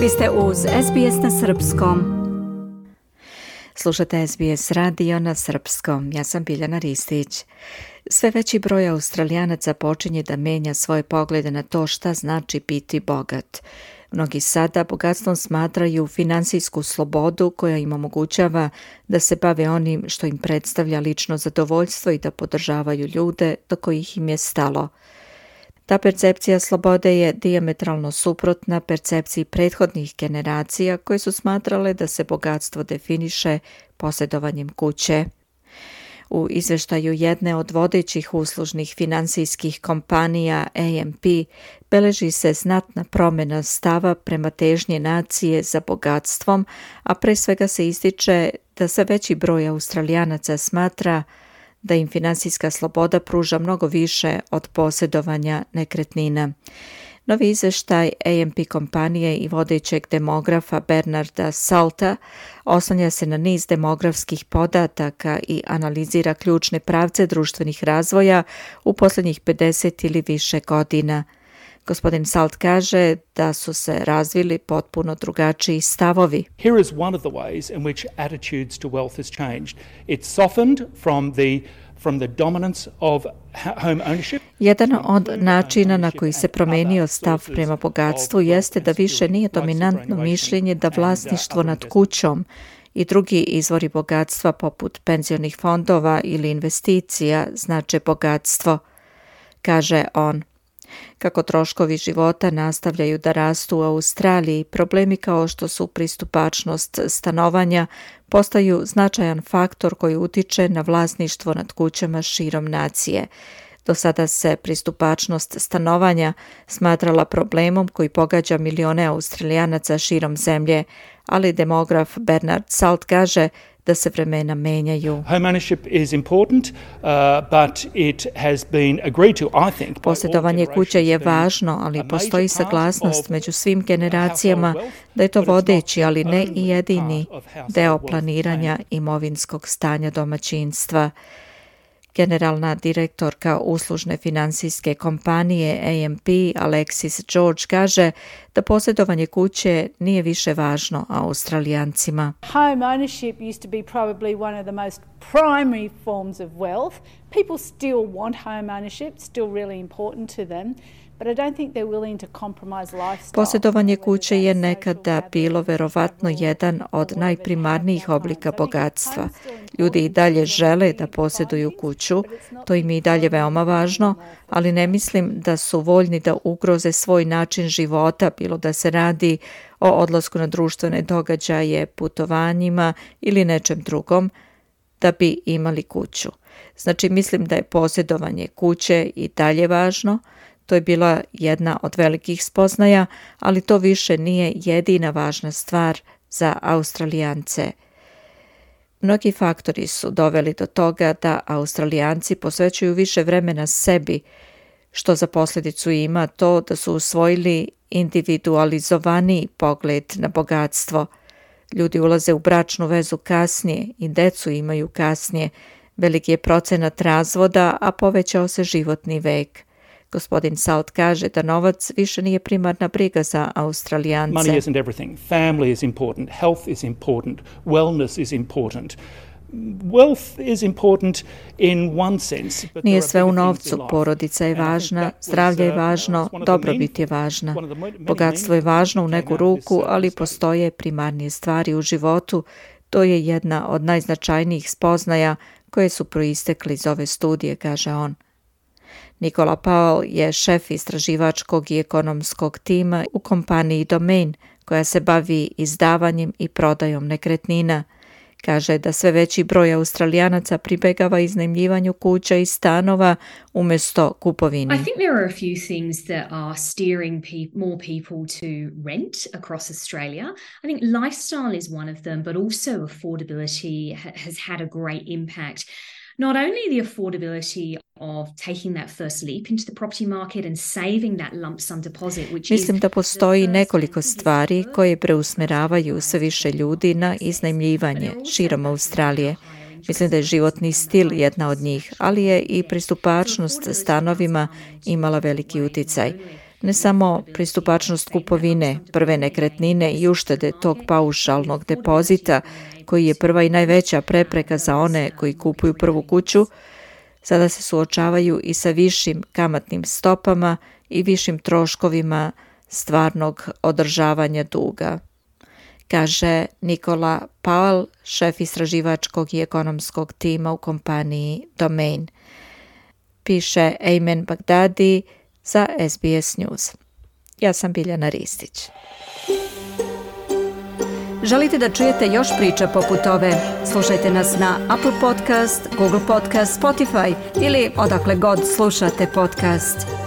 Vi ste uz SBS na Srpskom. Slušate SBS radio na Srpskom. Ja sam Biljana Ristić. Sve veći broj australijanaca počinje da menja svoje poglede na to šta znači biti bogat. Mnogi sada bogatstvom smatraju finansijsku slobodu koja im omogućava da se bave onim što im predstavlja lično zadovoljstvo i da podržavaju ljude do kojih im je stalo – Ta percepcija slobode je diametralno suprotna percepciji prethodnih generacija koje su smatrale da se bogatstvo definiše posjedovanjem kuće. U izveštaju jedne od vodećih uslužnih finansijskih kompanija AMP beleži se znatna promjena stava prema težnje nacije za bogatstvom, a pre svega se ističe da sve veći broj australijanaca smatra da im finansijska sloboda pruža mnogo više od posjedovanja nekretnina. Novi izveštaj AMP kompanije i vodećeg demografa Bernarda Salta oslanja se na niz demografskih podataka i analizira ključne pravce društvenih razvoja u posljednjih 50 ili više godina – Gospodin Salt kaže da su se razvili potpuno drugačiji stavovi. Here is one of the ways in which attitudes to wealth has changed. It's softened from the from the dominance of home ownership. Jedan od načina na koji se promenio stav prema bogatstvu jeste da više nije dominantno mišljenje da vlasništvo nad kućom i drugi izvori bogatstva poput penzionih fondova ili investicija znače bogatstvo, kaže on. Kako troškovi života nastavljaju da rastu u Australiji, problemi kao što su pristupačnost stanovanja postaju značajan faktor koji utiče na vlasništvo nad kućama širom nacije. Do sada se pristupačnost stanovanja smatrala problemom koji pogađa milione australijanaca širom zemlje, ali demograf Bernard Salt kaže da se vremena menjaju. Posjedovanje kuće je važno, ali postoji saglasnost među svim generacijama da je to vodeći, ali ne i jedini deo planiranja imovinskog stanja domaćinstva. Generalna direktorka uslužne finansijske kompanije AMP Alexis George kaže da posjedovanje kuće nije više važno Australijancima. Home ownership used to be probably one of the most primary forms of wealth. People still want home ownership, still really important to them. Posjedovanje kuće je nekada bilo verovatno jedan od najprimarnijih oblika bogatstva. Ljudi i dalje žele da posjeduju kuću, to im je i dalje veoma važno, ali ne mislim da su voljni da ugroze svoj način života, bilo da se radi o odlasku na društvene događaje, putovanjima ili nečem drugom, da bi imali kuću. Znači, mislim da je posjedovanje kuće i dalje važno, To je bila jedna od velikih spoznaja, ali to više nije jedina važna stvar za Australijance. Mnogi faktori su doveli do toga da Australijanci posvećuju više vremena sebi, što za posljedicu ima to da su usvojili individualizovani pogled na bogatstvo. Ljudi ulaze u bračnu vezu kasnije i decu imaju kasnije. Veliki je procenat razvoda, a povećao se životni vek. Gospodin Salt kaže da novac više nije primarna briga za Australijance. Money isn't everything. Family is important. Health is important. Wellness is important. Wealth is important in one sense, but Nije sve u novcu, porodica je važna, zdravlje je uh, važno, dobrobit je važna. Bogatstvo je važno u neku ruku, uh, ali postoje primarnije stvari u životu. To je jedna od najznačajnijih spoznaja koje su proistekli iz ove studije, kaže on. Nikola Paul je šef istraživačkog i ekonomskog tima u kompaniji Domain, koja se bavi izdavanjem i prodajom nekretnina. Kaže da sve veći broj australijanaca pribegava iznajmljivanju kuća i stanova umjesto kupovini. I think there are a few things that are steering pe more people to rent across Australia. I think lifestyle is one of them, but also affordability has had a great impact not only the affordability of taking that first leap into the property market and saving that lump sum deposit which Mislim da postoji nekoliko stvari koje preusmeravaju sve više ljudi na iznajmljivanje širom Australije. Mislim da je životni stil jedna od njih, ali je i pristupačnost stanovima imala veliki uticaj. Ne samo pristupačnost kupovine, prve nekretnine i uštede tog paušalnog depozita, koji je prva i najveća prepreka za one koji kupuju prvu kuću, sada se suočavaju i sa višim kamatnim stopama i višim troškovima stvarnog održavanja duga. Kaže Nikola Paul, šef istraživačkog i ekonomskog tima u kompaniji Domain. Piše Ayman Bagdadi za SBS News. Ja sam Biljana Ristić. Želite da čujete još priča poput ove? Slušajte nas na Apple Podcast, Google Podcast, Spotify ili odakle god slušate podcast.